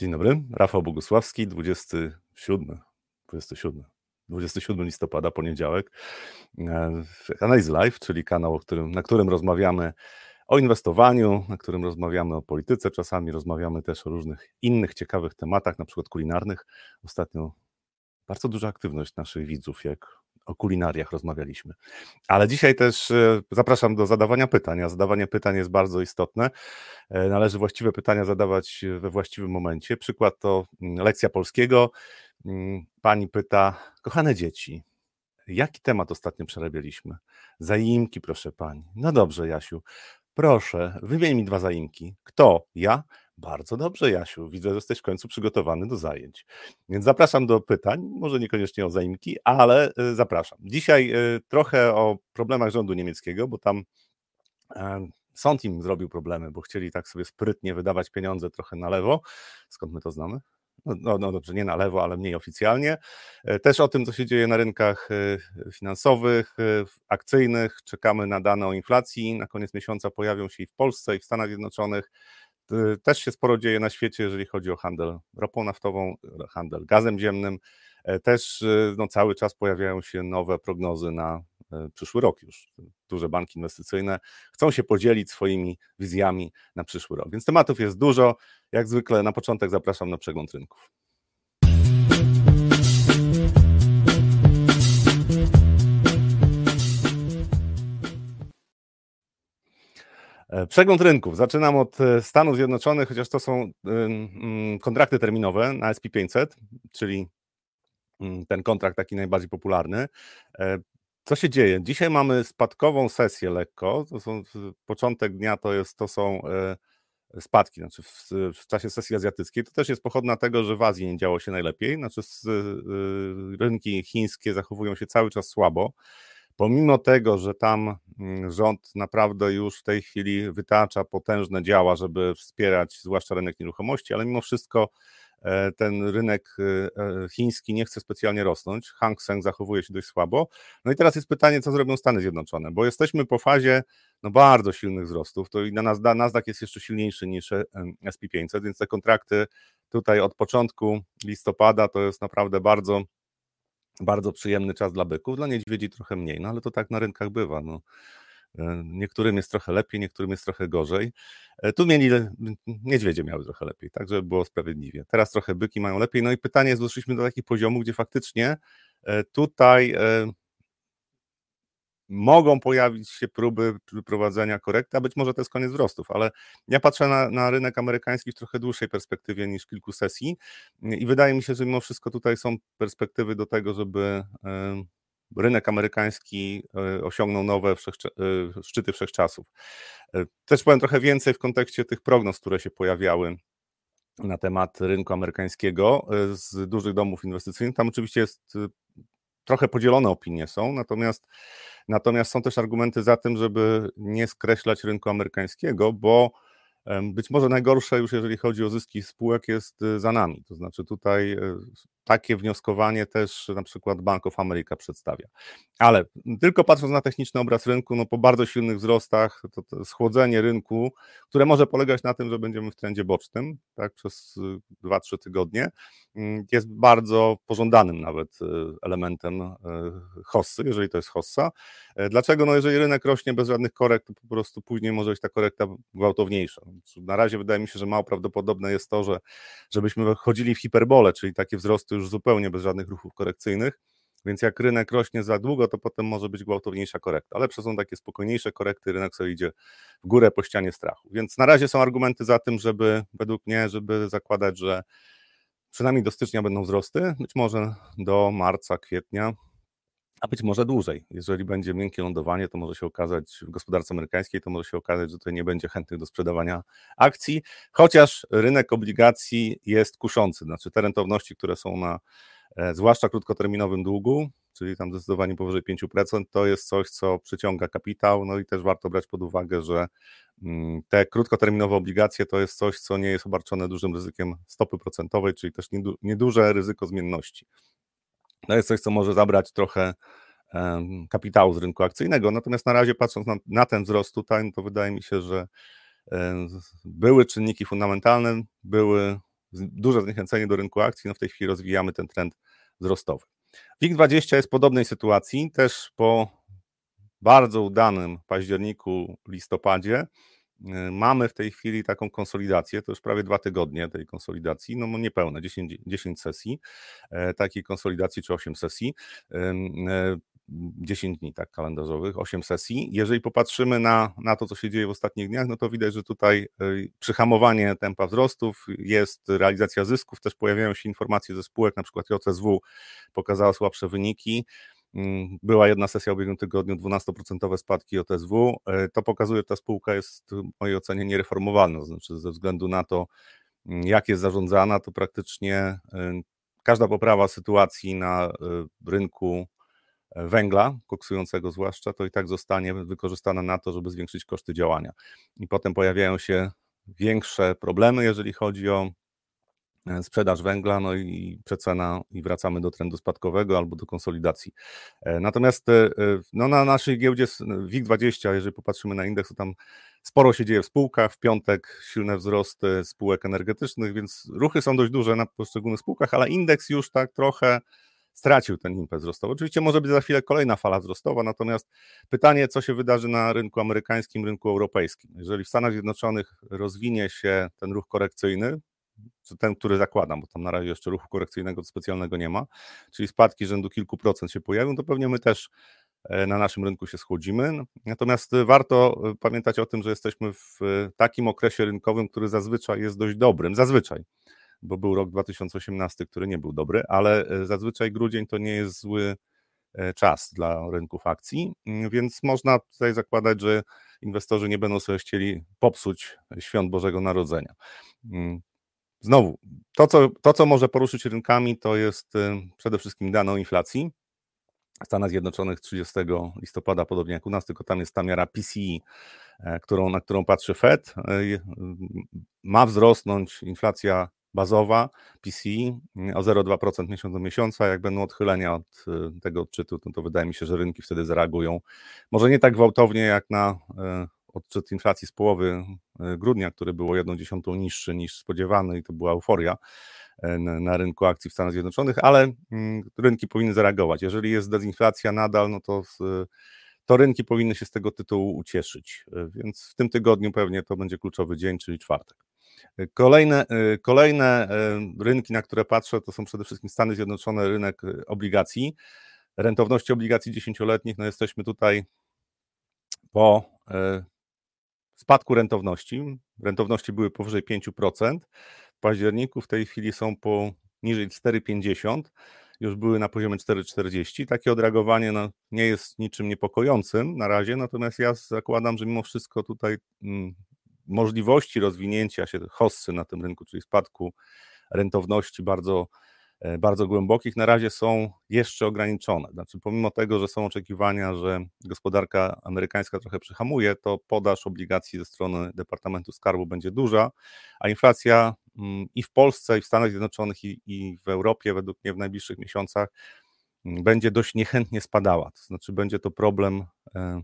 Dzień dobry, Rafał Bogusławski, 27, 27, 27 listopada, poniedziałek. E, Analizy Live, czyli kanał, którym, na którym rozmawiamy o inwestowaniu, na którym rozmawiamy o polityce, czasami rozmawiamy też o różnych innych ciekawych tematach, na przykład kulinarnych. Ostatnio bardzo duża aktywność naszych widzów, jak o kulinariach rozmawialiśmy. Ale dzisiaj też e, zapraszam do zadawania pytań. A zadawanie pytań jest bardzo istotne. E, należy właściwe pytania zadawać we właściwym momencie. Przykład to mm, lekcja polskiego. Mm, pani pyta, kochane dzieci, jaki temat ostatnio przerabialiśmy? Zaimki, proszę pani. No dobrze, Jasiu. Proszę, wymień mi dwa zaimki. Kto? Ja? Bardzo dobrze, Jasiu. Widzę, że jesteś w końcu przygotowany do zajęć. Więc zapraszam do pytań, może niekoniecznie o zaimki, ale y, zapraszam. Dzisiaj y, trochę o problemach rządu niemieckiego, bo tam e, sąd im zrobił problemy, bo chcieli tak sobie sprytnie wydawać pieniądze trochę na lewo. Skąd my to znamy? No, no, no, dobrze, nie na lewo, ale mniej oficjalnie. E, też o tym, co się dzieje na rynkach e, finansowych, akcyjnych. Czekamy na dane o inflacji. Na koniec miesiąca pojawią się i w Polsce, i w Stanach Zjednoczonych. Też się sporo dzieje na świecie, jeżeli chodzi o handel ropą naftową, handel gazem ziemnym. E, też y, no, cały czas pojawiają się nowe prognozy na e, przyszły rok już. Duże banki inwestycyjne chcą się podzielić swoimi wizjami na przyszły rok. Więc tematów jest dużo. Jak zwykle na początek zapraszam na przegląd rynków. Przegląd rynków. Zaczynam od e, Stanów Zjednoczonych, chociaż to są mm, kontrakty terminowe na SP500, czyli ten kontrakt taki najbardziej popularny. E, co się dzieje? Dzisiaj mamy spadkową sesję lekko. To są początek dnia to jest to są spadki, znaczy w, w, czasie sesji azjatyckiej. To też jest pochodna tego, że w Azji nie działo się najlepiej. Znaczy rynki chińskie zachowują się cały czas słabo pomimo tego, że tam mm, rząd naprawdę już w tej chwili wytacza potężne działa, żeby wspierać zwłaszcza rynek nieruchomości, ale mimo wszystko e, ten rynek e, e, chiński nie chce specjalnie rosnąć. Hang Seng zachowuje się dość słabo. No i teraz jest pytanie, co zrobią Stany Zjednoczone, bo jesteśmy po fazie no, bardzo silnych wzrostów. To i na Nasdaq jest jeszcze silniejszy niż SP500, więc te kontrakty tutaj od początku listopada to jest naprawdę bardzo bardzo przyjemny czas dla byków, dla niedźwiedzi trochę mniej, no ale to tak na rynkach bywa. No. E, niektórym jest trochę lepiej, niektórym jest trochę gorzej. E, tu mieli, niedźwiedzie miały trochę lepiej, tak żeby było sprawiedliwie. Teraz trochę byki mają lepiej. No i pytanie jest, doszliśmy do takich poziomów, gdzie faktycznie e, tutaj mogą pojawić się próby prowadzenia korekty, a być może to jest koniec wzrostów, ale ja patrzę na, na rynek amerykański w trochę dłuższej perspektywie niż kilku sesji i wydaje mi się, że mimo wszystko tutaj są perspektywy do tego, żeby rynek amerykański e, osiągnął nowe wszechcze, e, szczyty wszechczasów. E, też powiem trochę więcej w kontekście tych prognoz, które się pojawiały na temat rynku amerykańskiego z dużych domów inwestycyjnych. Tam oczywiście jest trochę podzielone opinie są, natomiast, natomiast są też argumenty za tym, żeby nie skreślać rynku amerykańskiego, bo być może najgorsze już, jeżeli chodzi o zyski spółek, jest y, za nami. To znaczy tutaj y, takie wnioskowanie też na przykład Bank of America przedstawia. Ale tylko patrząc na techniczny obraz rynku, no po bardzo silnych wzrostach, to, to schłodzenie rynku, które może polegać na tym, że będziemy w trendzie bocznym tak, przez 2-3 y, tygodnie, mm, jest bardzo pożądanym nawet elementem hossy, jeżeli to jest hossa. E, dlaczego? No jeżeli rynek rośnie bez żadnych korekt, to po prostu później może być ta korekta gwałtowniejsza. Na razie wydaje mi się, że mało prawdopodobne jest to, że żebyśmy chodzili w hiperbole, czyli takie wzrosty już zupełnie bez żadnych ruchów korekcyjnych. Więc jak rynek rośnie za długo, to potem może być gwałtowniejsza korekta. Lepsze są takie spokojniejsze korekty, rynek sobie idzie w górę po ścianie strachu. Więc na razie są argumenty za tym, żeby według mnie, żeby zakładać, że przynajmniej do stycznia będą wzrosty, być może do marca, kwietnia, a być może dłużej. Jeżeli będzie miękkie lądowanie, to może się okazać w gospodarce amerykańskiej, to może się okazać, że tutaj nie będzie chętnych do sprzedawania akcji, chociaż rynek obligacji jest kuszący, znaczy te rentowności, które są na e, zwłaszcza krótkoterminowym długu, czyli tam zdecydowanie powyżej 5%, to jest coś, co przyciąga kapitał, no i też warto brać pod uwagę, że mm, te krótkoterminowe obligacje to jest coś, co nie jest obarczone dużym ryzykiem stopy procentowej, czyli też nieduże ryzyko zmienności to jest coś, co może zabrać trochę kapitału z rynku akcyjnego. Natomiast na razie patrząc na, na ten wzrost tutaj, no to wydaje mi się, że były czynniki fundamentalne, były duże zniechęcenie do rynku akcji, no w tej chwili rozwijamy ten trend wzrostowy. WIG20 jest w podobnej sytuacji, też po bardzo udanym październiku, listopadzie mamy w tej chwili taką konsolidację, to już prawie dwa tygodnie tej konsolidacji, no niepełne, 10, 10 sesji e, takiej konsolidacji czy 8 sesji. 10 dni tak kalendarzowych, 8 sesji. Jeżeli popatrzymy na, na to, co się dzieje w ostatnich dniach, no to widać, że tutaj y, przyhamowanie tempa wzrostów, jest realizacja zysków, też pojawiają się informacje ze spółek, na przykład JCSW pokazała słabsze wyniki, była jedna sesja w ubiegłym tygodniu, 12% spadki JSW. Y, to pokazuje, że ta spółka jest w mojej ocenie niereformowalna, znaczy ze względu na to, mm, jak jest zarządzana, to praktycznie y, każda poprawa sytuacji na rynku węgla, koksującego zwłaszcza, to i tak zostanie wykorzystane na to, żeby zwiększyć koszty działania. I potem pojawiają się większe problemy, jeżeli chodzi o e, sprzedaż węgla, no i przecena i wracamy do trendu spadkowego albo do konsolidacji. E, natomiast e, no na naszej giełdzie WIG20, jeżeli popatrzymy na indeks, to tam sporo się dzieje w spółkach, w piątek silne wzrosty spółek energetycznych, więc ruchy są dość duże na poszczególnych spółkach, ale indeks już tak trochę stracił ten impet wzrostowy. Oczywiście może być za chwilę kolejna fala wzrostowa, natomiast pytanie, co się wydarzy na rynku amerykańskim, rynku europejskim. Jeżeli w Stanach Zjednoczonych rozwinie się ten ruch korekcyjny, ten, który zakładam, bo tam na razie jeszcze ruchu korekcyjnego specjalnego nie ma, czyli spadki rzędu kilku procent się pojawią, to pewnie my też e, na naszym rynku się schłodzimy. Natomiast warto e, pamiętać o tym, że jesteśmy w takim okresie rynkowym, który zazwyczaj jest dość dobrym, zazwyczaj bo był rok 2018, który nie był dobry, ale e, zazwyczaj grudzień to nie jest zły e, czas dla rynków akcji, mm, więc można tutaj zakładać, że inwestorzy nie będą sobie chcieli popsuć świąt Bożego Narodzenia. Znowu, to co, to, co może poruszyć rynkami, to jest e, przede wszystkim dane o inflacji. W Stanach Zjednoczonych 30 listopada, podobnie jak u nas, tylko tam jest ta miara PCE, którą, na którą patrzy Fed. Ma wzrosnąć inflacja bazowa PCE o 0,2% miesiąc do miesiąca. Jak będą odchylenia od y, tego odczytu, to, to wydaje mi się, że rynki wtedy zareagują. Może nie tak gwałtownie jak na e, odczyt inflacji z połowy e, grudnia, który było jedną dziesiątą niższy niż spodziewany i to była euforia e, na rynku akcji w Stanach Zjednoczonych, ale mm, rynki powinny zareagować. Jeżeli jest dezinflacja nadal, no to, to rynki powinny się z tego tytułu ucieszyć. Więc w tym tygodniu pewnie to będzie kluczowy dzień, czyli czwartek. Kolejne, kolejne rynki, na które patrzę, to są przede wszystkim Stany Zjednoczone, rynek obligacji. Rentowności obligacji dziesięcioletnich, no jesteśmy tutaj po spadku rentowności. Rentowności były powyżej 5%. W październiku w tej chwili są po niżej 4,50 już były na poziomie 4,40. Takie odreagowanie no, nie jest niczym niepokojącym na razie, natomiast ja zakładam, że mimo wszystko tutaj mm, możliwości rozwinięcia się hossy na tym rynku, czyli spadku rentowności bardzo, bardzo głębokich, na razie są jeszcze ograniczone. Znaczy, pomimo tego, że są oczekiwania, że gospodarka amerykańska trochę przyhamuje, to podaż obligacji ze strony Departamentu Skarbu będzie duża, a inflacja mm, i w Polsce, i w Stanach Zjednoczonych, i, i w Europie, według mnie w najbliższych miesiącach, mm, będzie dość niechętnie spadała. To znaczy, będzie to problem e,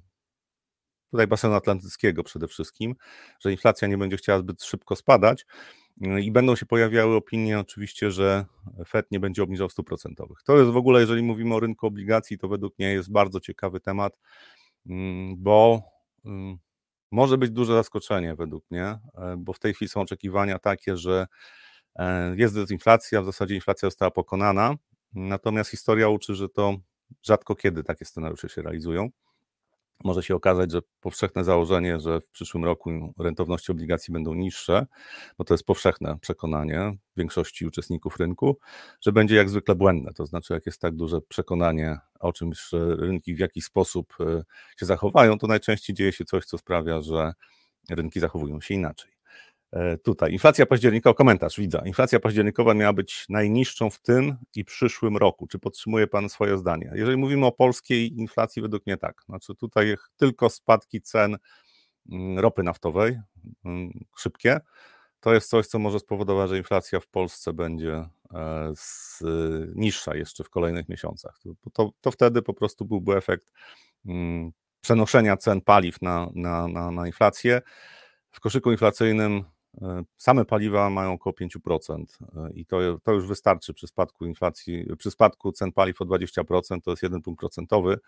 tutaj basenu atlantyckiego przede wszystkim, że inflacja nie będzie chciała zbyt szybko spadać i będą się pojawiały opinie oczywiście, że Fed nie będzie obniżał stóp procentowych. To jest w ogóle, jeżeli mówimy o rynku obligacji, to według mnie jest bardzo ciekawy temat, mm, bo mm, może być duże zaskoczenie według mnie, bo w tej chwili są oczekiwania takie, że e, jest dezinflacja, w zasadzie inflacja została pokonana, natomiast historia uczy, że to rzadko kiedy takie scenariusze się realizują może się okazać, że powszechne założenie, że w przyszłym roku rentowności obligacji będą niższe, bo to jest powszechne przekonanie większości uczestników rynku, że będzie jak zwykle błędne. To znaczy, jak jest tak duże przekonanie o czymś, że rynki w jakiś sposób e, się zachowają, to najczęściej dzieje się coś, co sprawia, że rynki zachowują się inaczej. E, tutaj. Inflacja październikowa, komentarz widzę. Inflacja październikowa miała być najniższą w tym i przyszłym roku. Czy podtrzymuje Pan swoje zdanie? Jeżeli mówimy o polskiej inflacji, według mnie tak. Znaczy tutaj tylko spadki cen mm, ropy naftowej, mm, szybkie, to jest coś, co może spowodować, że inflacja w Polsce będzie e, niższa jeszcze w kolejnych miesiącach. To, to, to wtedy po prostu byłby efekt mm, przenoszenia cen paliw na, na, na, na inflację. W koszyku inflacyjnym same paliwa mają około 5% i to, to już wystarczy przy spadku inflacji, przy spadku cen paliw o 20%, to jest jeden punkt procentowy.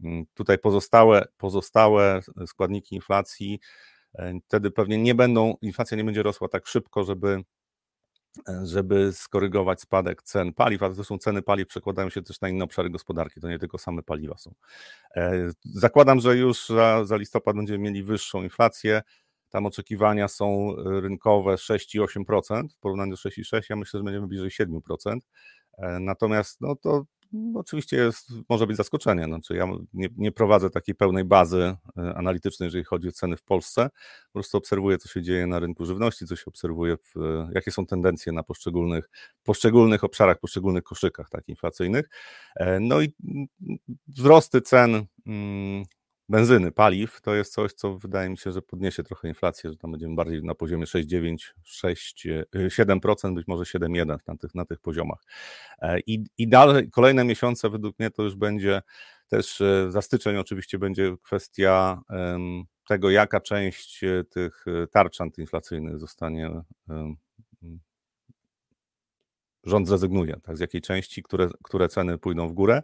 Mm, tutaj pozostałe, pozostałe składniki inflacji wtedy pewnie nie będą, inflacja nie będzie rosła tak szybko, żeby E, żeby skorygować spadek cen paliw, a zresztą ceny paliw przekładają się też na inne obszary gospodarki, to nie tylko same paliwa są. E, zakładam, że już za, za listopad będziemy mieli wyższą inflację. Tam oczekiwania są rynkowe 6,8% w porównaniu do 6,6%. Ja myślę, że będziemy bliżej 7%. E, natomiast no to no, oczywiście jest, może być zaskoczenie. Znaczy ja nie, nie, prowadzę takiej pełnej bazy e, analitycznej, jeżeli chodzi o ceny w Polsce. Po prostu obserwuję, co się dzieje na rynku żywności, co się obserwuje, w, jakie są tendencje na poszczególnych, poszczególnych obszarach, poszczególnych koszykach tak, inflacyjnych. E, no i wzrosty cen mm, benzyny, paliw, to jest coś, co wydaje mi się, że podniesie trochę inflację, że tam będziemy bardziej na poziomie 6,9, 6, 7%, być może 7,1 na tych, na tych poziomach. E, I, I dalej, kolejne miesiące według mnie to już będzie też e, za styczeń oczywiście będzie kwestia tego, jaka część e, tych tarcz antyinflacyjnych zostanie rząd zrezygnuje, tak, z jakiej części, które, które ceny pójdą w górę.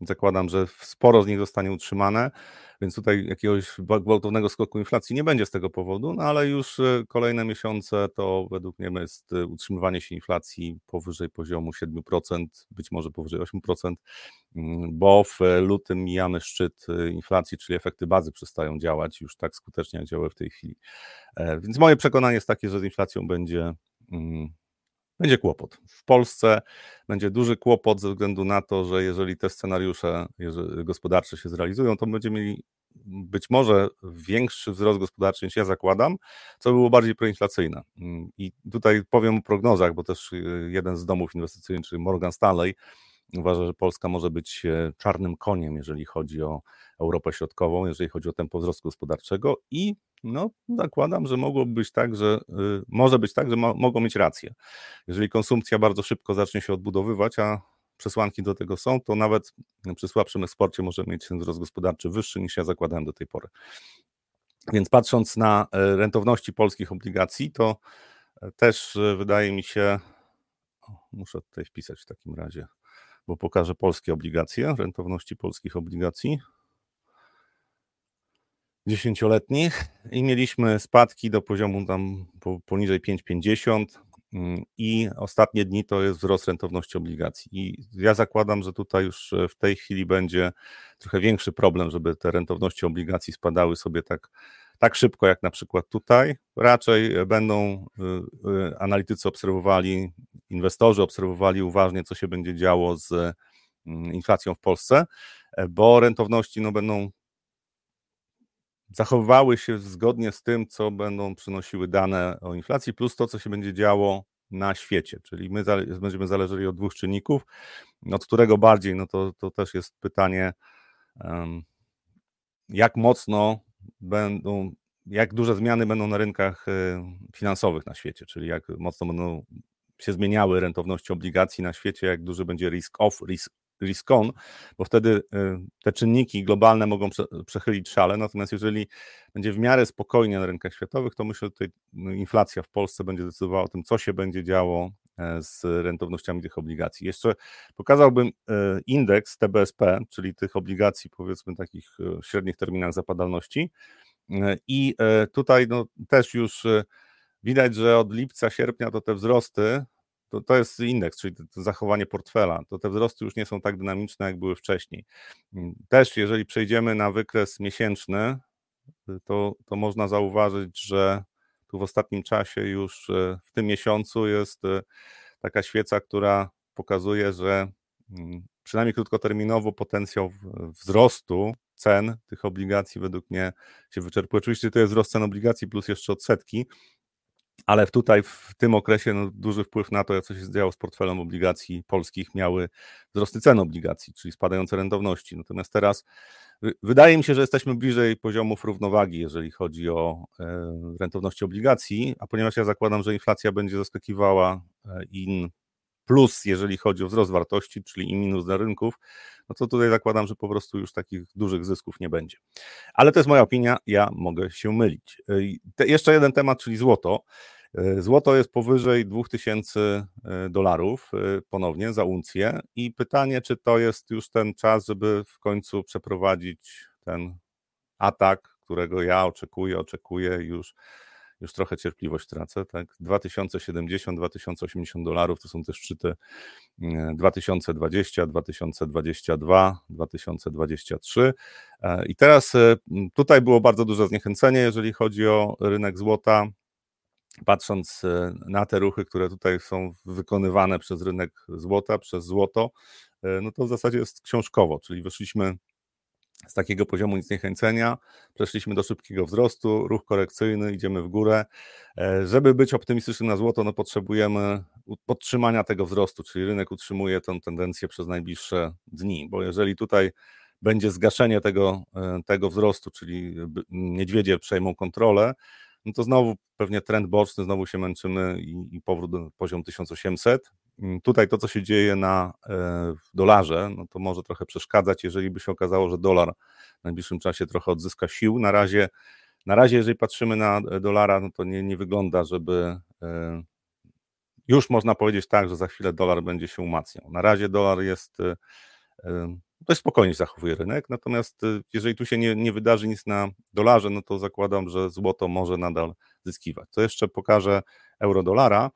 Zakładam, że sporo z nich zostanie utrzymane, więc tutaj jakiegoś gwałtownego skoku inflacji nie będzie z tego powodu, no ale już e, kolejne miesiące to według mnie jest e, utrzymywanie się inflacji powyżej poziomu 7%, być może powyżej 8%, mm, bo w lutym mijamy szczyt e, inflacji, czyli efekty bazy przestają działać już tak skutecznie, jak działały w tej chwili. Więc moje przekonanie jest takie, że z inflacją będzie mm, będzie kłopot. W Polsce będzie duży kłopot ze względu na to, że jeżeli te scenariusze gospodarcze się zrealizują, to będziemy mieli być może większy wzrost gospodarczy niż ja zakładam, co było bardziej proinflacyjne. I tutaj powiem o prognozach, bo też y, jeden z domów inwestycyjnych, czyli Morgan Stanley, uważa, że Polska może być e, czarnym koniem, jeżeli chodzi o Europę Środkową, jeżeli chodzi o tempo wzrostu gospodarczego i no, zakładam, że mogłoby być tak, że y, może być tak, że mo, mogą mieć rację. Jeżeli konsumpcja bardzo szybko zacznie się odbudowywać, a przesłanki do tego są, to nawet przy słabszym eksporcie może mieć ten wzrost gospodarczy wyższy niż ja zakładałem do tej pory. Więc patrząc na e, rentowności polskich obligacji, to e, też e, wydaje mi się, muszę tutaj wpisać w takim razie, bo pokażę polskie obligacje, rentowności polskich obligacji dziesięcioletnich i mieliśmy spadki do poziomu tam poniżej 5,50 mm, i ostatnie dni to jest wzrost rentowności obligacji. I ja zakładam, że tutaj już w tej chwili będzie trochę większy problem, żeby te rentowności obligacji spadały sobie tak, tak szybko, jak na przykład tutaj. Raczej będą y, y, analitycy obserwowali, inwestorzy obserwowali uważnie, co się będzie działo z mm, inflacją w Polsce, bo rentowności no, będą zachowywały się zgodnie z tym, co będą przynosiły dane o inflacji, plus to, co się będzie działo na świecie. Czyli my będziemy zależeli od dwóch czynników. Od którego bardziej, no to, to też jest pytanie, jak mocno będą, jak duże zmiany będą na rynkach y, finansowych na świecie, czyli jak mocno będą się zmieniały rentowności obligacji na świecie, jak duży będzie risk off, risk risk on, bo wtedy y, te czynniki globalne mogą przechylić szale, natomiast jeżeli będzie w miarę spokojnie na rynkach światowych, to myślę, że tutaj no, inflacja w Polsce będzie decydowała o tym, co się będzie działo e, z rentownościami tych obligacji. Jeszcze pokazałbym e, indeks TBSP, czyli tych obligacji powiedzmy takich e, średnich terminach zapadalności i tutaj no, też już widać, że od lipca, sierpnia to te wzrosty to, to jest indeks, czyli to zachowanie portfela. To te wzrosty już nie są tak dynamiczne, jak były wcześniej. Mm, też, jeżeli przejdziemy na wykres miesięczny, y, to, to można zauważyć, że tu w ostatnim czasie już y, w tym miesiącu jest y, taka świeca, która pokazuje, że mm, przynajmniej krótkoterminowo potencjał wzrostu cen tych obligacji według mnie się wyczerpuje. Oczywiście to jest wzrost cen obligacji plus jeszcze odsetki, ale tutaj w tym okresie no, duży wpływ na to, co się działo z portfelem obligacji polskich, miały wzrosty cen obligacji, czyli spadające rentowności. Natomiast teraz wydaje mi się, że jesteśmy bliżej poziomów równowagi, jeżeli chodzi o e, rentowności obligacji, a ponieważ ja zakładam, że inflacja będzie zaskakiwała e, in plus, jeżeli chodzi o wzrost wartości, czyli i minus dla rynków, no to tutaj zakładam, że po prostu już takich dużych zysków nie będzie. Ale to jest moja opinia, ja mogę się mylić. Te, jeszcze jeden temat, czyli złoto. Złoto jest powyżej 2000 dolarów ponownie za uncję i pytanie, czy to jest już ten czas, żeby w końcu przeprowadzić ten atak, którego ja oczekuję, oczekuję już już trochę cierpliwość tracę, tak? 2070, 2080 dolarów to są te szczyty 2020, 2022, 2023. I teraz e, tutaj było bardzo duże zniechęcenie, jeżeli chodzi o rynek złota. Patrząc e, na te ruchy, które tutaj są wykonywane przez rynek złota, przez złoto, e, no to w zasadzie jest książkowo, czyli wyszliśmy z takiego poziomu zniechęcenia przeszliśmy do szybkiego wzrostu, ruch korekcyjny, idziemy w górę. E, żeby być optymistycznym na złoto, no potrzebujemy podtrzymania tego wzrostu, czyli rynek utrzymuje tę tendencję przez najbliższe dni, bo jeżeli tutaj będzie zgaszenie tego, e, tego wzrostu, czyli niedźwiedzie przejmą kontrolę, no to znowu pewnie trend boczny, znowu się męczymy i, i powrót do poziomu 1800. Mm, tutaj to, co się dzieje na e, dolarze, no to może trochę przeszkadzać, jeżeli by się okazało, że dolar w najbliższym czasie trochę odzyska sił. Na razie, na razie jeżeli patrzymy na e, dolara, no to nie, nie wygląda, żeby e, już można powiedzieć tak, że za chwilę dolar będzie się umacniał. Na razie dolar jest dość spokojnie zachowuje rynek, natomiast jeżeli tu się nie, nie wydarzy nic na dolarze, no to zakładam, że złoto może nadal zyskiwać. To jeszcze pokażę euro-dolara.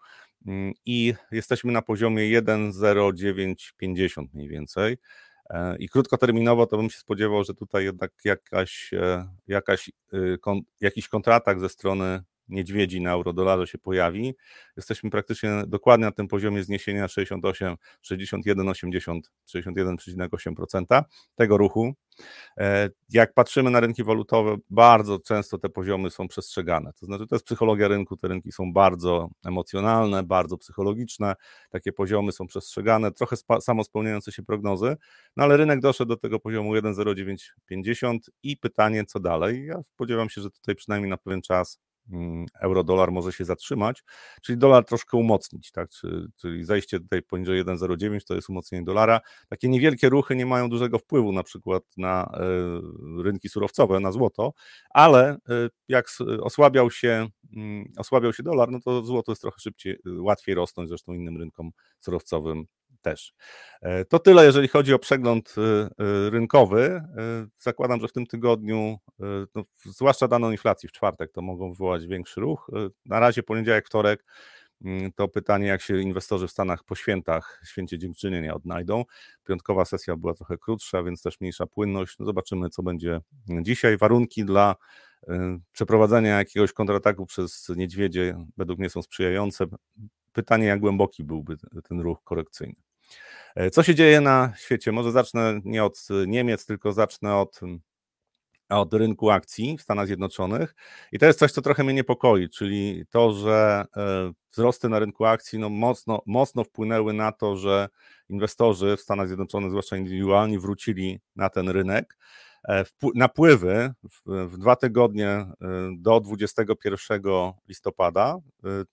Mm, i jesteśmy na poziomie 1,0950 mniej więcej. E, I krótkoterminowo to bym się spodziewał, że tutaj jednak jakaś, e, jakaś, y, jakiś kontratak ze strony niedźwiedzi na euro-dolarze się pojawi. Jesteśmy praktycznie dokładnie na tym poziomie zniesienia 68, 61, 80, 61,8% tego ruchu. E, jak patrzymy na rynki walutowe, bardzo często te poziomy są przestrzegane. To znaczy, to jest psychologia rynku, te rynki są bardzo emocjonalne, bardzo psychologiczne, takie poziomy są przestrzegane, trochę samo spełniające się prognozy, no ale rynek doszedł do tego poziomu 1,0950 i pytanie, co dalej? Ja spodziewam się, że tutaj przynajmniej na pewien czas euro-dolar może się zatrzymać, czyli dolar troszkę umocnić, tak? czyli zejście tutaj poniżej 1,09 to jest umocnienie dolara. Takie niewielkie ruchy nie mają dużego wpływu na przykład na e, rynki surowcowe, na złoto, ale e, jak osłabiał się, mm, osłabiał się dolar, no to złoto jest trochę szybciej, łatwiej rosnąć, zresztą innym rynkom surowcowym też. E, to tyle, jeżeli chodzi o przegląd y, y, rynkowy. E, zakładam, że w tym tygodniu, e, no, zwłaszcza daną inflacji w czwartek, to mogą wywołać większy ruch. Na razie poniedziałek, wtorek mm, to pytanie, jak się inwestorzy w Stanach po świętach, święcie dziękczynienia odnajdą. Piątkowa sesja była trochę krótsza, więc też mniejsza płynność. No zobaczymy, co będzie dzisiaj. Warunki dla przeprowadzenia jakiegoś kontrataku przez niedźwiedzie według mnie są sprzyjające. Pytanie, jak głęboki byłby ten ruch korekcyjny. E, co się dzieje na świecie? Może zacznę nie od Niemiec, tylko zacznę od, od rynku akcji w Stanach Zjednoczonych. I to jest coś, co trochę mnie niepokoi, czyli to, że e, wzrosty na rynku akcji no mocno, mocno wpłynęły na to, że inwestorzy w Stanach Zjednoczonych, zwłaszcza indywidualni, wrócili na ten rynek. E, napływy w, dwa tygodnie do 21 listopada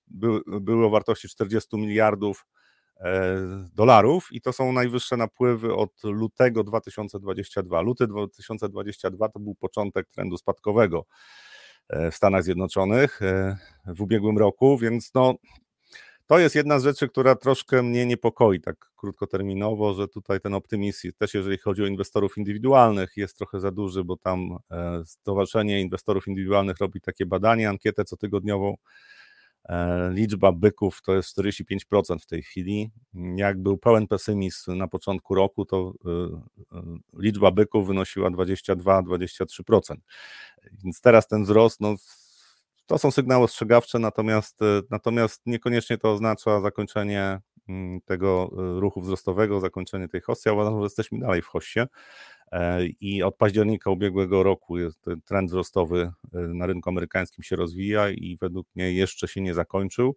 były, były o wartości 40 miliardów E, dolarów i to są najwyższe napływy od lutego 2022. Luty 2022 to był początek trendu spadkowego e, w Stanach Zjednoczonych e, w ubiegłym roku, więc no, to jest jedna z rzeczy, która troszkę mnie niepokoi tak krótkoterminowo, że tutaj ten optymizm, też jeżeli chodzi o inwestorów indywidualnych, jest trochę za duży, bo tam Stowarzyszenie Inwestorów Indywidualnych robi takie badanie, ankietę cotygodniową E, liczba byków to jest 45% w tej chwili. Jak był pełen pesymizm na początku roku, to e, e, liczba byków wynosiła 22-23%. Więc teraz ten wzrost, no, to są sygnały ostrzegawcze, natomiast, natomiast niekoniecznie to oznacza zakończenie mm, tego ruchu wzrostowego, zakończenie tej hossy. Ja uważam, że jesteśmy dalej w hossie. E, i od października ubiegłego roku jest ten trend wzrostowy e, na rynku amerykańskim się rozwija i według mnie jeszcze się nie zakończył.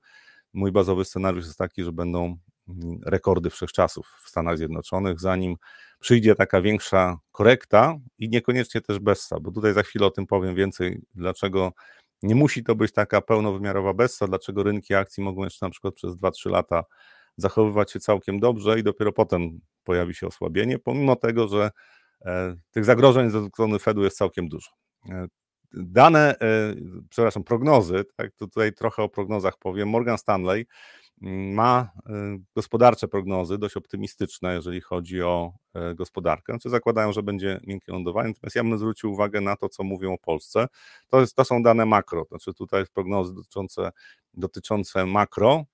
Mój bazowy scenariusz jest taki, że będą mm, rekordy wszechczasów w Stanach Zjednoczonych, zanim przyjdzie taka większa korekta i niekoniecznie też Bessa, bo tutaj za chwilę o tym powiem więcej, dlaczego nie musi to być taka pełnowymiarowa Bessa, dlaczego rynki akcji mogą jeszcze na przykład przez 2-3 lata zachowywać się całkiem dobrze i dopiero potem pojawi się osłabienie, pomimo tego, że E, tych zagrożeń ze strony Fedu jest całkiem dużo. E, dane, przepraszam, prognozy, tak, tutaj trochę o prognozach powiem. Morgan Stanley ma gospodarcze prognozy dość optymistyczne, jeżeli chodzi o gospodarkę. Znaczy zakładają, że będzie miękkie lądowanie, natomiast ja bym zwrócił uwagę na to, co mówią o Polsce. To, jest, to są dane makro, znaczy tutaj prognozy dotyczące, dotyczące makro,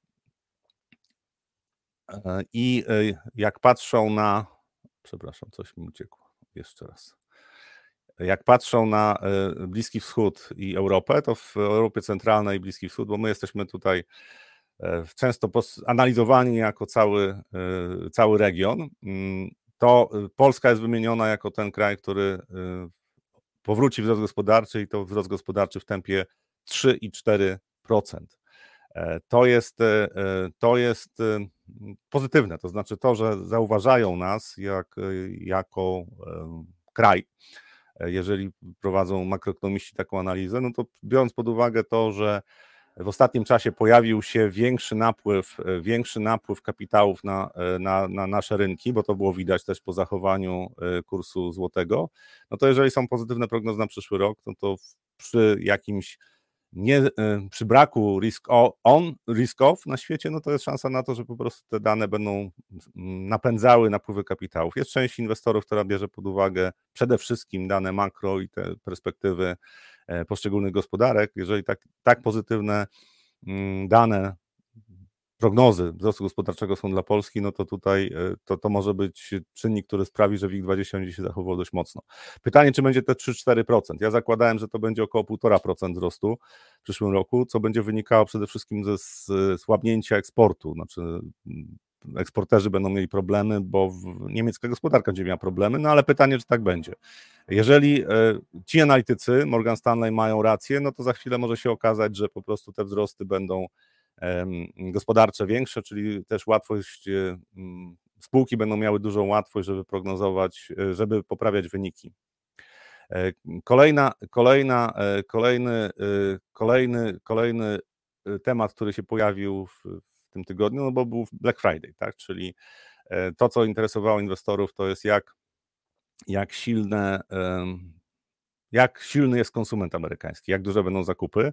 i jak patrzą na. Przepraszam, coś mi uciekło. Jeszcze raz. Jak patrzą na Bliski Wschód i Europę, to w Europie Centralnej i Bliski Wschód, bo my jesteśmy tutaj e, często analizowani jako cały, e, cały region, mm, to Polska jest wymieniona jako ten kraj, który powróci wzrost gospodarczy i to wzrost gospodarczy w tempie 3,4%. E, to jest, to jest pozytywne, to znaczy to, że zauważają nas jak, jako kraj, jeżeli prowadzą makroekonomiści taką analizę, no to biorąc pod uwagę to, że w ostatnim czasie pojawił się większy napływ, większy napływ kapitałów na, na, na, nasze rynki, bo to było widać też po zachowaniu e, kursu złotego, no to jeżeli są pozytywne prognozy na przyszły rok, no to przy jakimś nie, e, przy braku risk on, risk off na świecie, no to jest szansa na to, że po prostu te dane będą mm, napędzały napływy kapitałów. Jest część inwestorów, która bierze pod uwagę przede wszystkim dane makro i te perspektywy e, poszczególnych gospodarek. Jeżeli tak, tak pozytywne mm, dane prognozy wzrostu gospodarczego są dla Polski, no to tutaj e, to, to może być czynnik, który sprawi, że WIG20 będzie się zachował dość mocno. Pytanie, czy będzie te 3-4%? Ja zakładałem, że to będzie około 1,5% wzrostu w przyszłym roku, co będzie wynikało przede wszystkim ze słabnięcia eksportu. Znaczy, mm, eksporterzy będą mieli problemy, bo niemiecka gospodarka będzie miała problemy, no ale pytanie, czy tak będzie. Jeżeli e, ci analitycy Morgan Stanley mają rację, no to za chwilę może się okazać, że po prostu te wzrosty będą gospodarcze większe, czyli też łatwość, e, spółki będą miały dużą łatwość, żeby prognozować, e, żeby poprawiać wyniki. E, kolejna, kolejna, kolejny, kolejny, kolejny temat, który się pojawił w, w tym tygodniu, no bo był Black Friday, tak? Czyli to, co interesowało inwestorów, to jest jak, jak silne jak silny jest konsument amerykański, jak duże będą zakupy.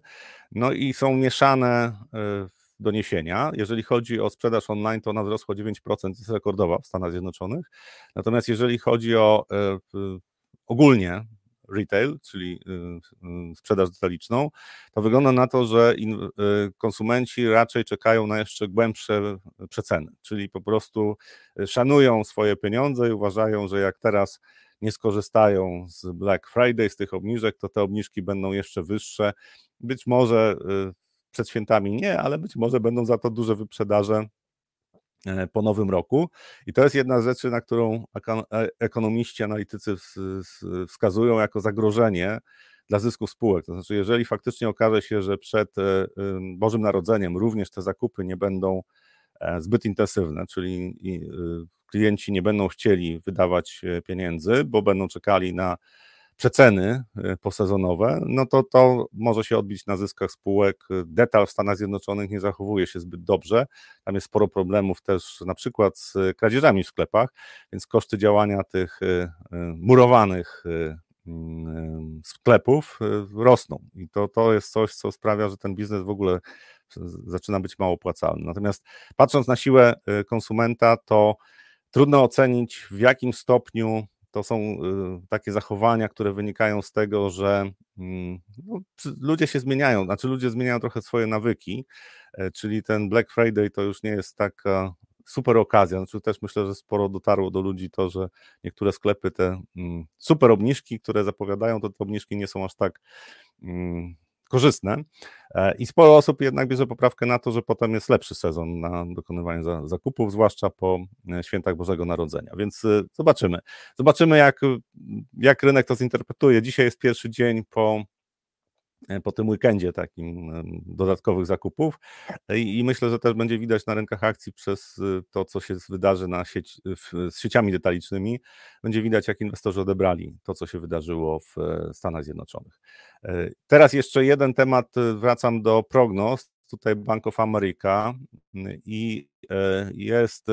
No i są mieszane doniesienia. Jeżeli chodzi o sprzedaż online, to ona wzrosła 9%, jest rekordowa w Stanach Zjednoczonych. Natomiast jeżeli chodzi o e, ogólnie retail, czyli y, sprzedaż detaliczną, to wygląda na to, że konsumenci raczej czekają na jeszcze głębsze przeceny, czyli po prostu szanują swoje pieniądze i uważają, że jak teraz nie skorzystają z Black Friday, z tych obniżek, to te obniżki będą jeszcze wyższe. Być może przed świętami nie, ale być może będą za to duże wyprzedaże e, po nowym roku. I to jest jedna z rzeczy, na którą e, ekonomiści, analitycy wskazują jako zagrożenie dla zysków spółek. To znaczy, jeżeli faktycznie okaże się, że przed e, Bożym Narodzeniem również te zakupy nie będą zbyt intensywne, czyli klienci nie będą chcieli wydawać pieniędzy, bo będą czekali na przeceny e, posezonowe, no to to może się odbić na zyskach spółek. Detal w Stanach Zjednoczonych nie zachowuje się zbyt dobrze. Tam jest sporo problemów też na przykład z kradzieżami w sklepach, więc koszty działania tych e, e, murowanych mm, sklepów rosną. I to, to jest coś, co sprawia, że ten biznes w ogóle zaczyna być mało opłacalny. Natomiast patrząc na siłę konsumenta, to trudno ocenić, w jakim stopniu to są y, takie zachowania, które wynikają z tego, że mm, no, ludzie się zmieniają, znaczy ludzie zmieniają trochę swoje nawyki, e, czyli ten Black Friday to już nie jest taka super okazja. Znaczy też myślę, że sporo dotarło do ludzi to, że niektóre sklepy te mm, super obniżki, które zapowiadają, to te obniżki nie są aż tak mm, korzystne. E, I sporo osób jednak bierze poprawkę na to, że potem jest lepszy sezon na dokonywanie zakupów, zwłaszcza po e, świętach Bożego Narodzenia. Więc e, zobaczymy. Zobaczymy, jak, jak rynek to zinterpretuje. Dzisiaj jest pierwszy dzień po po tym weekendzie takim dodatkowych zakupów. I, i myślę, że też będzie widać na rynkach akcji przez y, to, co się wydarzy na sieć, w, z sieciami detalicznymi, będzie widać, jak inwestorzy odebrali to, co się wydarzyło w e, Stanach Zjednoczonych. E, teraz jeszcze jeden temat, y, wracam do prognoz, tutaj Bank of America i jest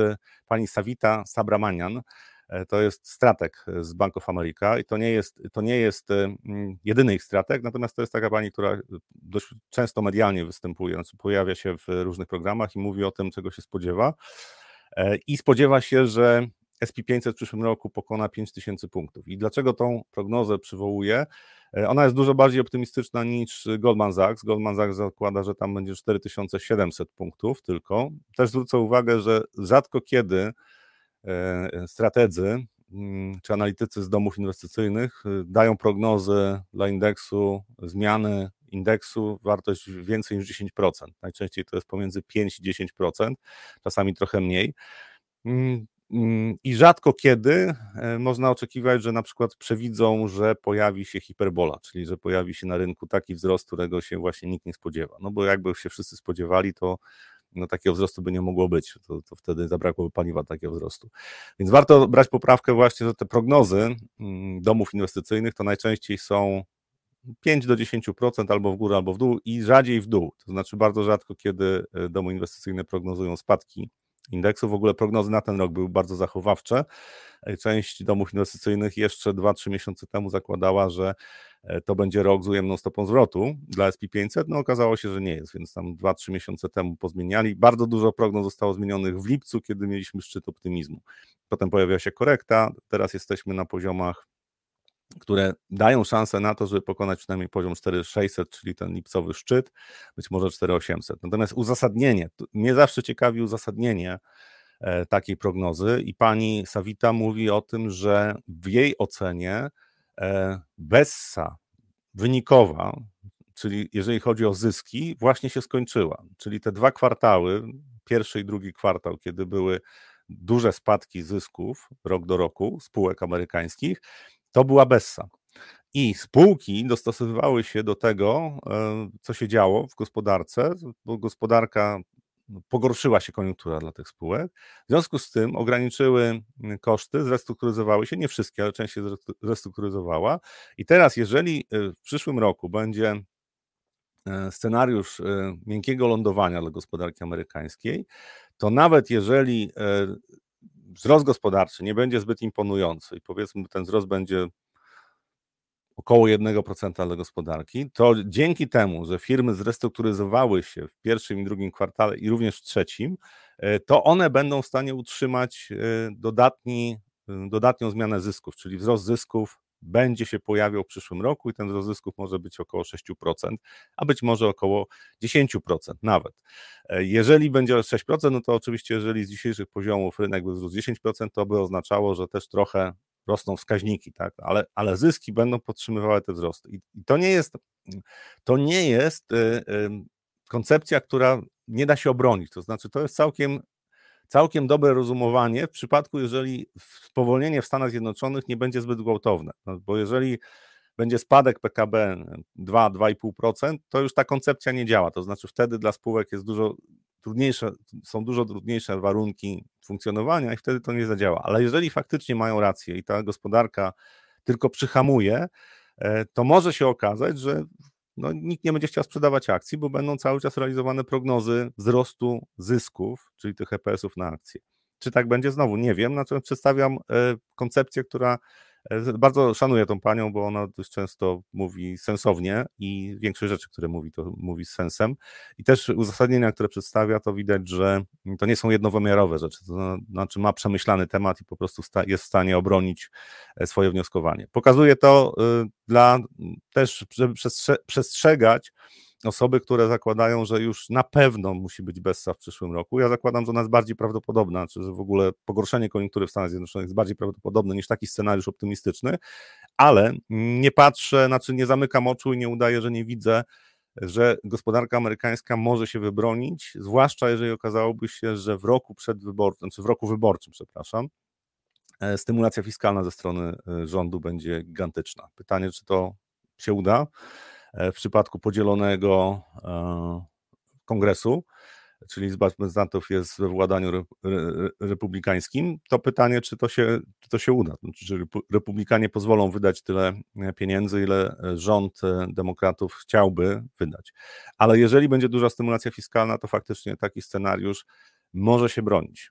pani Savita Sabramanian, E, to jest stratek z Bank of America i to nie jest, to nie jest mm, jedyny ich stratek, natomiast to jest taka pani, która dość często medialnie występuje, pojawia się w różnych programach i mówi o tym, czego się spodziewa. E, I spodziewa się, że SP500 w przyszłym roku pokona 5000 punktów. I dlaczego tą prognozę przywołuję? E, ona jest dużo bardziej optymistyczna niż Goldman Sachs. Goldman Sachs zakłada, że tam będzie 4700 punktów tylko. Też zwrócę uwagę, że rzadko kiedy e, strategzy mm, czy analitycy z domów inwestycyjnych e, dają prognozy dla indeksu, zmiany indeksu, wartość więcej niż 10%. Najczęściej to jest pomiędzy 5 i 10%, czasami trochę mniej. Mm, Mm, I rzadko kiedy e, można oczekiwać, że na przykład przewidzą, że pojawi się hiperbola, czyli że pojawi się na rynku taki wzrost, którego się właśnie nikt nie spodziewa. No bo jakby się wszyscy spodziewali, to no takiego wzrostu by nie mogło być, to, to wtedy zabrakłoby paliwa takiego wzrostu. Więc warto brać poprawkę właśnie, że te prognozy mm, domów inwestycyjnych to najczęściej są 5 do 10% albo w górę, albo w dół i rzadziej w dół. To znaczy bardzo rzadko, kiedy e, domy inwestycyjne prognozują spadki indeksu. W ogóle prognozy na ten rok były bardzo zachowawcze. Część domów inwestycyjnych jeszcze 2-3 miesiące temu zakładała, że e, to będzie rok z ujemną stopą zwrotu dla SP500. No okazało się, że nie jest, więc tam 2-3 miesiące temu pozmieniali. Bardzo dużo prognoz zostało zmienionych w lipcu, kiedy mieliśmy szczyt optymizmu. Potem pojawiła się korekta, teraz jesteśmy na poziomach które dają szansę na to, żeby pokonać przynajmniej poziom 4600, czyli ten lipcowy szczyt, być może 4800. Natomiast uzasadnienie, mnie zawsze ciekawi uzasadnienie e, takiej prognozy i pani Sawita mówi o tym, że w jej ocenie e, Bessa wynikowa, czyli jeżeli chodzi o zyski, właśnie się skończyła. Czyli te dwa kwartały, pierwszy i drugi kwartał, kiedy były duże spadki zysków rok do roku spółek amerykańskich, to była Bessa. I spółki dostosowywały się do tego, e, co się działo w gospodarce, bo gospodarka pogorszyła się koniunktura dla tych spółek. W związku z tym ograniczyły koszty, zrestrukturyzowały się, nie wszystkie, ale część się zrestrukturyzowała. I teraz, jeżeli e, w przyszłym roku będzie e, scenariusz miękkiego lądowania dla gospodarki amerykańskiej, to nawet jeżeli wzrost gospodarczy nie będzie zbyt imponujący i powiedzmy ten wzrost będzie około 1% dla gospodarki, to dzięki temu, że firmy zrestrukturyzowały się w pierwszym i drugim kwartale i również w trzecim, e, to one będą w stanie utrzymać e, dodatni, e, dodatnią zmianę zysków, czyli wzrost zysków będzie się pojawiał w przyszłym roku i ten wzrost zysków może być około 6%, a być może około 10% nawet. Jeżeli będzie 6%, no to oczywiście jeżeli z dzisiejszych poziomów rynek by wzrósł 10%, to by oznaczało, że też trochę rosną wskaźniki, tak? ale, ale zyski będą podtrzymywały te wzrosty. I, i to nie jest, to nie jest y, y, koncepcja, która nie da się obronić. To znaczy, to jest całkiem całkiem dobre rozumowanie w przypadku, jeżeli spowolnienie w Stanach Zjednoczonych nie będzie zbyt gwałtowne. No, bo jeżeli będzie spadek PKB 2-2,5%, to już ta koncepcja nie działa. To znaczy wtedy dla spółek jest dużo trudniejsze, są dużo trudniejsze warunki funkcjonowania i wtedy to nie zadziała. Ale jeżeli faktycznie mają rację i ta gospodarka tylko przyhamuje, e, to może się okazać, że no, nikt nie będzie chciał sprzedawać akcji, bo będą cały czas realizowane prognozy wzrostu zysków, czyli tych EPS-ów na akcje. Czy tak będzie znowu? Nie wiem, natomiast przedstawiam e, koncepcję, która bardzo szanuję tą panią, bo ona dość często mówi sensownie i większość rzeczy, które mówi, to mówi z sensem. I też uzasadnienia, które przedstawia, to widać, że to nie są jednowymiarowe rzeczy. To znaczy ma przemyślany temat i po prostu jest w stanie obronić e, swoje wnioskowanie. Pokazuje to y, dla też, żeby przestrzegać osoby, które zakładają, że już na pewno musi być Bessa w przyszłym roku. Ja zakładam, że ona jest bardziej prawdopodobna, znaczy, że w ogóle pogorszenie koniunktury w Stanach Zjednoczonych jest bardziej prawdopodobne niż taki scenariusz optymistyczny, ale nie patrzę, znaczy nie zamykam oczu i nie udaję, że nie widzę, że gospodarka amerykańska może się wybronić, zwłaszcza jeżeli okazałoby się, że w roku przedwyborczym, znaczy w roku wyborczym, przepraszam, e, stymulacja fiskalna ze strony e, rządu będzie gigantyczna. Pytanie, czy to się uda? E, w przypadku podzielonego e, kongresu, czyli Izba Reprezentantów jest we władaniu republikańskim, to pytanie, czy to się, czy to się uda. Znaczy, czy republikanie pozwolą wydać tyle e, pieniędzy, ile rząd demokratów chciałby wydać. Ale jeżeli będzie duża stymulacja fiskalna, to faktycznie taki scenariusz może się bronić.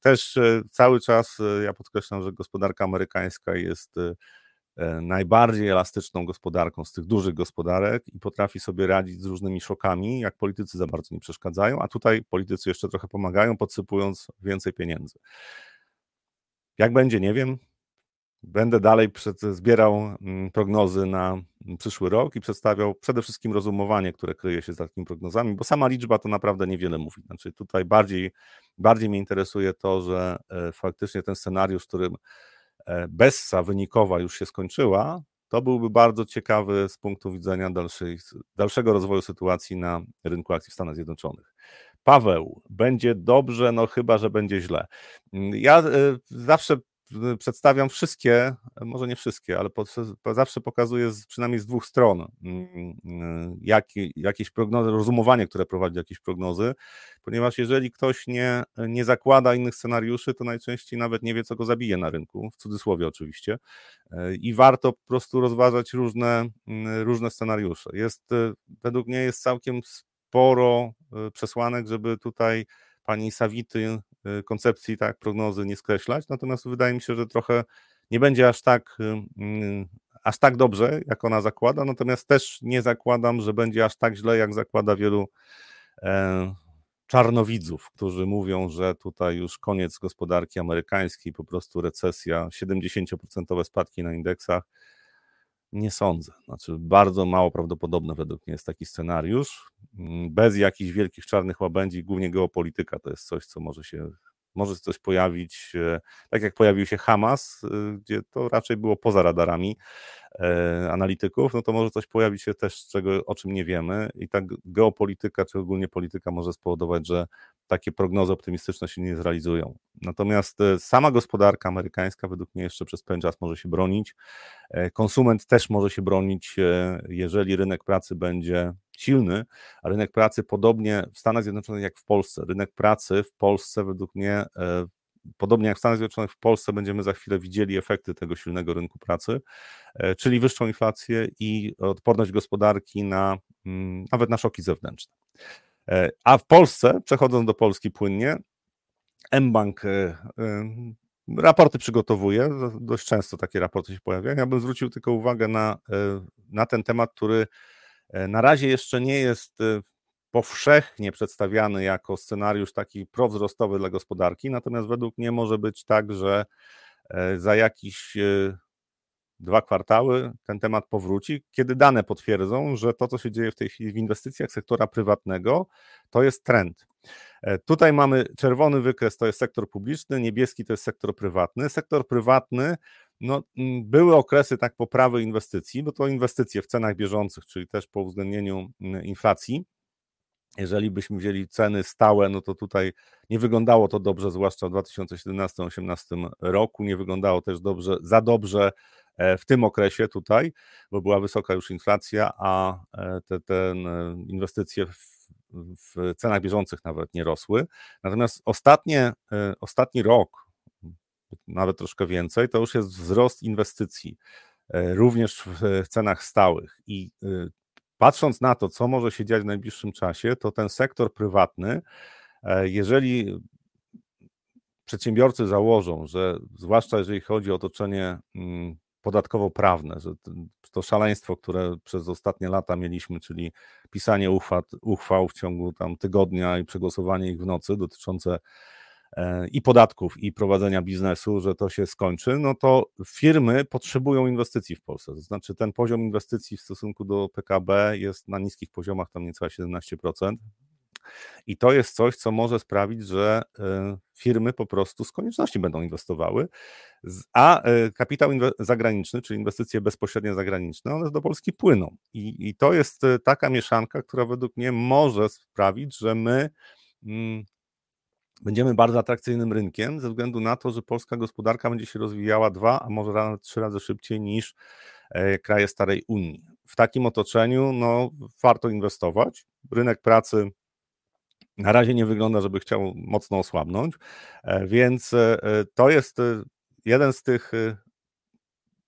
Też cały czas ja podkreślam, że gospodarka amerykańska jest najbardziej elastyczną gospodarką z tych dużych gospodarek i potrafi sobie radzić z różnymi szokami, jak politycy za bardzo nie przeszkadzają, a tutaj politycy jeszcze trochę pomagają, podsypując więcej pieniędzy. Jak będzie, nie wiem. Będę dalej przed, zbierał mm, prognozy na przyszły rok i przedstawiał przede wszystkim rozumowanie, które kryje się za takimi prognozami, bo sama liczba to naprawdę niewiele mówi. Znaczy tutaj bardziej, bardziej mnie interesuje to, że e, faktycznie ten scenariusz, w którym e, Bessa wynikowa już się skończyła, to byłby bardzo ciekawy z punktu widzenia dalszej, dalszego rozwoju sytuacji na rynku akcji w Stanach Zjednoczonych. Paweł, będzie dobrze, no chyba, że będzie źle. Mm, ja e, zawsze przedstawiam wszystkie, może nie wszystkie, ale po, zawsze pokazuję z, przynajmniej z dwóch stron mm, mm, jak, jakieś prognozy, rozumowanie, które prowadzi jakieś prognozy, ponieważ jeżeli ktoś nie, nie zakłada innych scenariuszy, to najczęściej nawet nie wie, co go zabije na rynku, w cudzysłowie oczywiście, i warto po prostu rozważać różne, mm, różne scenariusze. Jest, według mnie jest całkiem sporo przesłanek, żeby tutaj pani Sawity y, koncepcji, tak, prognozy nie skreślać, natomiast wydaje mi się, że trochę nie będzie aż tak, y, y, aż tak dobrze, jak ona zakłada, natomiast też nie zakładam, że będzie aż tak źle, jak zakłada wielu e, czarnowidzów, którzy mówią, że tutaj już koniec gospodarki amerykańskiej, po prostu recesja, 70% spadki na indeksach. Nie sądzę. Znaczy, bardzo mało prawdopodobne według mnie jest taki scenariusz. Mm, bez jakichś wielkich czarnych łabędzi, głównie geopolityka to jest coś, co może się może coś pojawić, e, tak jak pojawił się Hamas, e, gdzie to raczej było poza radarami e, analityków, no to może coś pojawić się też, czego, o czym nie wiemy i tak geopolityka, czy ogólnie polityka może spowodować, że takie prognozy optymistyczne się nie zrealizują. Natomiast sama gospodarka amerykańska według mnie jeszcze przez pewien czas może się bronić. Konsument też może się bronić, jeżeli rynek pracy będzie silny, a rynek pracy podobnie w Stanach Zjednoczonych jak w Polsce. Rynek pracy w Polsce według mnie, e, podobnie jak w Stanach Zjednoczonych, w Polsce będziemy za chwilę widzieli efekty tego silnego rynku pracy, e, czyli wyższą inflację i odporność gospodarki na mm, nawet na szoki zewnętrzne. E, a w Polsce, przechodząc do Polski płynnie, mBank raporty przygotowuje, dość często takie raporty się pojawiają. Ja bym zwrócił tylko uwagę na, na ten temat, który na razie jeszcze nie jest e, powszechnie przedstawiany jako scenariusz taki prowzrostowy dla gospodarki, natomiast według mnie może być tak, że e, za jakiś dwa kwartały ten temat powróci, kiedy dane potwierdzą, że to, co się dzieje w tej chwili w inwestycjach sektora prywatnego, to jest trend. Tutaj mamy czerwony wykres, to jest sektor publiczny, niebieski to jest sektor prywatny. Sektor prywatny no, były okresy tak poprawy inwestycji, bo to inwestycje w cenach bieżących, czyli też po uwzględnieniu inflacji. Jeżeli byśmy wzięli ceny stałe, no to tutaj nie wyglądało to dobrze, zwłaszcza w 2017-2018 roku. Nie wyglądało też dobrze, za dobrze e, w tym okresie tutaj, bo była wysoka już inflacja, a e, te, te e, inwestycje w, w cenach bieżących nawet nie rosły. Natomiast ostatnie, ostatni rok, nawet troszkę więcej, to już jest wzrost inwestycji, e, również w cenach stałych. I e, patrząc na to, co może się dziać w najbliższym czasie, to ten sektor prywatny, e, jeżeli przedsiębiorcy założą, że zwłaszcza jeżeli chodzi o otoczenie mm, podatkowo-prawne, że to szaleństwo, które przez ostatnie lata mieliśmy, czyli pisanie uchwał, uchwał w ciągu tam tygodnia i przegłosowanie ich w nocy dotyczące i podatków, i prowadzenia biznesu, że to się skończy, no to firmy potrzebują inwestycji w Polsce. To znaczy, ten poziom inwestycji w stosunku do PKB jest na niskich poziomach, tam niecałe 17%. I to jest coś, co może sprawić, że e, firmy po prostu z konieczności będą inwestowały, a e, kapitał zagraniczny, czyli inwestycje bezpośrednie zagraniczne, one do Polski płyną. I, i to jest e, taka mieszanka, która według mnie może sprawić, że my mm, będziemy bardzo atrakcyjnym rynkiem ze względu na to, że polska gospodarka będzie się rozwijała dwa, a może nawet trzy razy szybciej niż e, kraje starej Unii. W takim otoczeniu no, warto inwestować. Rynek pracy na razie nie wygląda, żeby chciał mocno osłabnąć, e, więc e, to jest jeden z tych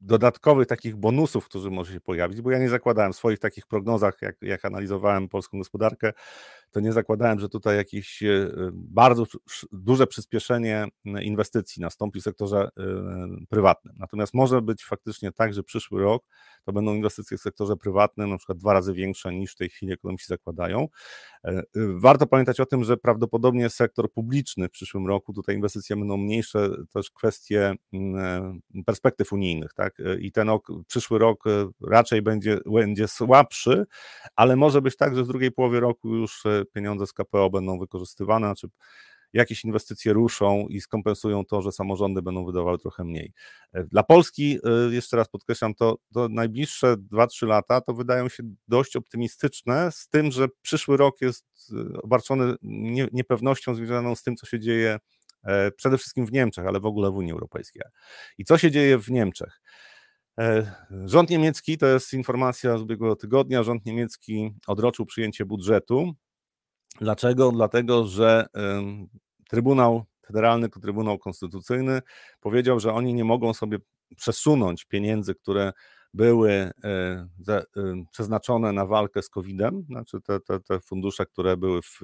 dodatkowych takich bonusów, którzy może się pojawić, bo ja nie zakładałem w swoich takich prognozach, jak, jak analizowałem polską gospodarkę, to nie zakładałem, że tutaj jakieś e, bardzo duże przyspieszenie inwestycji nastąpi w sektorze prywatnym. Natomiast może być faktycznie tak, że przyszły rok to będą inwestycje w sektorze prywatnym na przykład dwa razy większe niż w tej chwili ekonomiści zakładają. Warto pamiętać o tym, że prawdopodobnie sektor publiczny w przyszłym roku, tutaj inwestycje będą mniejsze, też kwestie perspektyw unijnych, tak? I ten ok, przyszły rok raczej będzie, będzie słabszy, ale może być tak, że w drugiej połowie roku już e, pieniądze z KPO będą wykorzystywane, znaczy jakieś inwestycje ruszą i skompensują to, że samorządy będą wydawały trochę mniej. E, dla Polski, e, jeszcze raz podkreślam, to, to najbliższe 2-3 lata to wydają się dość optymistyczne, z tym, że przyszły rok jest obarczony nie, niepewnością związaną z tym, co się dzieje przede wszystkim w Niemczech, ale w ogóle w Unii Europejskiej. I co się dzieje w Niemczech? E, rząd niemiecki, to jest informacja z ubiegłego tygodnia, rząd niemiecki odroczył przyjęcie budżetu. Dlaczego? Dlatego, że Trybunał, Federalny Trybunał Konstytucyjny powiedział, że oni nie mogą sobie przesunąć pieniędzy, które były e, e, przeznaczone na walkę z COVID-em, znaczy te, te, te fundusze, które były w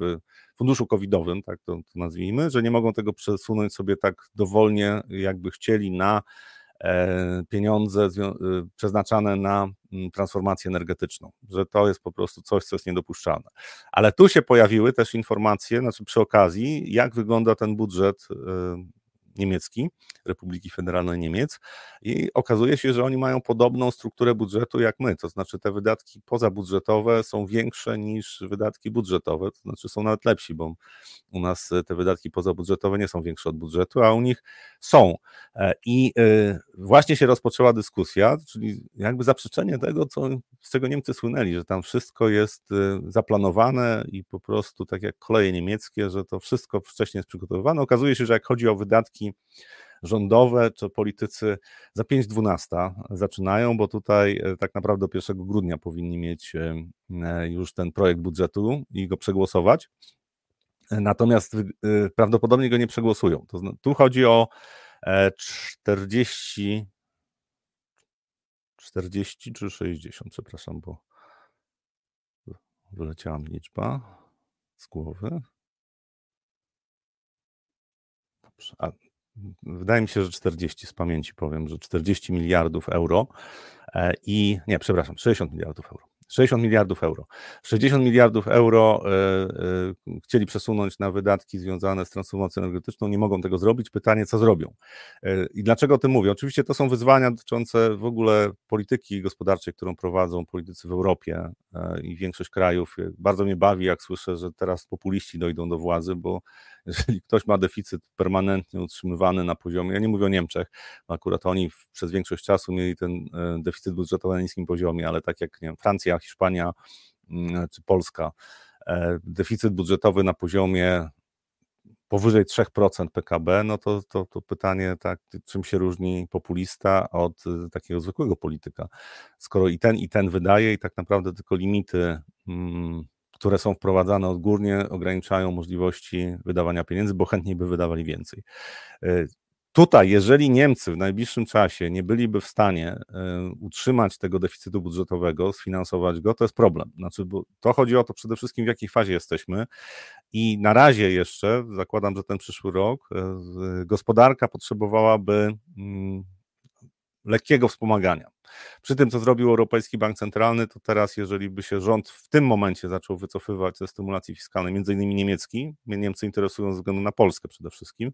funduszu covidowym, tak to, to nazwijmy, że nie mogą tego przesunąć sobie tak dowolnie, jakby chcieli na pieniądze y, przeznaczane na mm, transformację energetyczną, że to jest po prostu coś, co jest niedopuszczalne. Ale tu się pojawiły też informacje, znaczy przy okazji, jak wygląda ten budżet y, niemiecki, Republiki Federalnej Niemiec i okazuje się, że oni mają podobną strukturę budżetu jak my, to znaczy te wydatki pozabudżetowe są większe niż wydatki budżetowe, to znaczy są nawet lepsi, bo u nas te wydatki pozabudżetowe nie są większe od budżetu, a u nich są. E, I e, właśnie się rozpoczęła dyskusja, czyli jakby zaprzeczenie tego, co, z czego Niemcy słynęli, że tam wszystko jest e, zaplanowane i po prostu tak jak koleje niemieckie, że to wszystko wcześniej jest przygotowywane. Okazuje się, że jak chodzi o wydatki rządowe, to politycy za 5.12 zaczynają, bo tutaj tak naprawdę 1 grudnia powinni mieć już ten projekt budżetu i go przegłosować. Natomiast prawdopodobnie go nie przegłosują. Tu chodzi o 40, 40 czy 60, przepraszam, bo wyleciała mi liczba z głowy. Dobrze, a wydaje mi się, że 40 z pamięci powiem, że 40 miliardów euro e, i nie, przepraszam, 60 miliardów euro. 60 miliardów euro. 60 miliardów euro e, e, chcieli przesunąć na wydatki związane z transformacją energetyczną, nie mogą tego zrobić. Pytanie, co zrobią? E, I dlaczego o tym mówię? Oczywiście to są wyzwania dotyczące w ogóle polityki gospodarczej, którą prowadzą politycy w Europie i większość krajów. Bardzo mnie bawi, jak słyszę, że teraz populiści dojdą do władzy, bo jeżeli ktoś ma deficyt permanentnie utrzymywany na poziomie, ja nie mówię o Niemczech, akurat oni przez większość czasu mieli ten deficyt budżetowy na niskim poziomie, ale tak jak nie wiem, Francja, Hiszpania mm, czy Polska, e, deficyt budżetowy na poziomie powyżej 3% PKB, no to, to, to pytanie, tak, czym się różni populista od y, takiego zwykłego polityka. Skoro i ten, i ten wydaje, i tak naprawdę tylko limity, mm, które są wprowadzane odgórnie, ograniczają możliwości wydawania pieniędzy, bo chętniej by wydawali więcej. E, Tutaj, jeżeli Niemcy w najbliższym czasie nie byliby w stanie e, utrzymać tego deficytu budżetowego, sfinansować go, to jest problem. Znaczy, bo to chodzi o to przede wszystkim, w jakiej fazie jesteśmy. I na razie jeszcze, zakładam, że ten przyszły rok, e, gospodarka potrzebowałaby mm, lekkiego wspomagania. Przy tym, co zrobił Europejski Bank Centralny, to teraz, jeżeli by się rząd w tym momencie zaczął wycofywać ze stymulacji fiskalnej, między innymi niemiecki, mnie Niemcy interesują ze względu na Polskę przede wszystkim,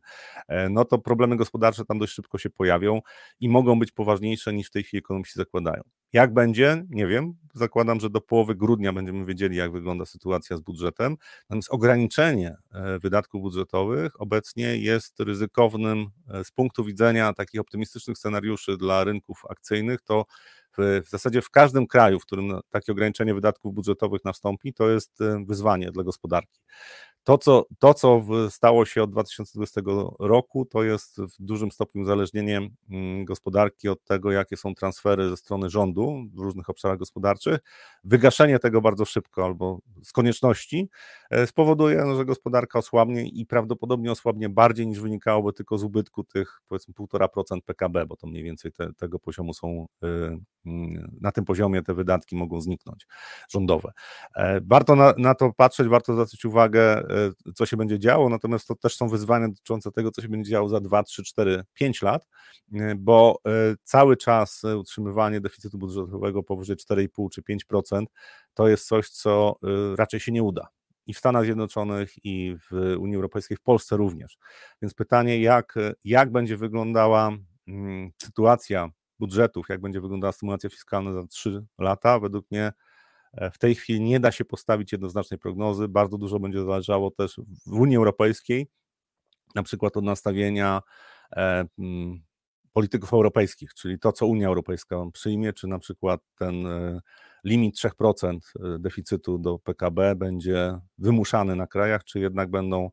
e, no to problemy gospodarcze tam dość szybko się pojawią i mogą być poważniejsze niż w tej chwili ekonomiści zakładają. Jak będzie? Nie wiem. Zakładam, że do połowy grudnia będziemy wiedzieli, jak wygląda sytuacja z budżetem. Natomiast ograniczenie e, wydatków budżetowych obecnie jest ryzykownym e, z punktu widzenia takich optymistycznych scenariuszy dla rynków akcyjnych. To w, zasadzie w każdym kraju, w którym takie ograniczenie wydatków budżetowych nastąpi, to jest e, wyzwanie dla gospodarki to co, to, co stało się od 2020 roku, to jest w dużym stopniu uzależnienie mm, gospodarki od tego, jakie są transfery ze strony rządu w różnych obszarach gospodarczych. Wygaszenie tego bardzo szybko albo z konieczności e, spowoduje, że gospodarka osłabnie i prawdopodobnie osłabnie bardziej niż wynikałoby tylko z ubytku tych powiedzmy 1,5% PKB, bo to mniej więcej te, tego poziomu są, y, mm, na tym poziomie te wydatki mogą zniknąć rządowe. E, warto na, na to patrzeć, warto zwracać uwagę, e, co się będzie działo, natomiast to też są wyzwania dotyczące tego, co się będzie działo za 2, 3, 4, 5 lat, e, bo cały czas utrzymywanie deficytu budżetowego powyżej 4,5 czy 5% to jest coś, co raczej się nie uda i w Stanach Zjednoczonych, i w Unii Europejskiej, w Polsce również. Więc pytanie, jak, jak będzie wyglądała mm, sytuacja budżetów, jak będzie wyglądała stymulacja fiskalna za 3 lata, według mnie e, w tej chwili nie da się postawić jednoznacznej prognozy. Bardzo dużo będzie zależało też w Unii Europejskiej, na przykład od nastawienia e, mm, polityków europejskich, czyli to, co Unia Europejska przyjmie, czy na przykład ten e, limit 3% deficytu do PKB będzie wymuszany na krajach, czy jednak będą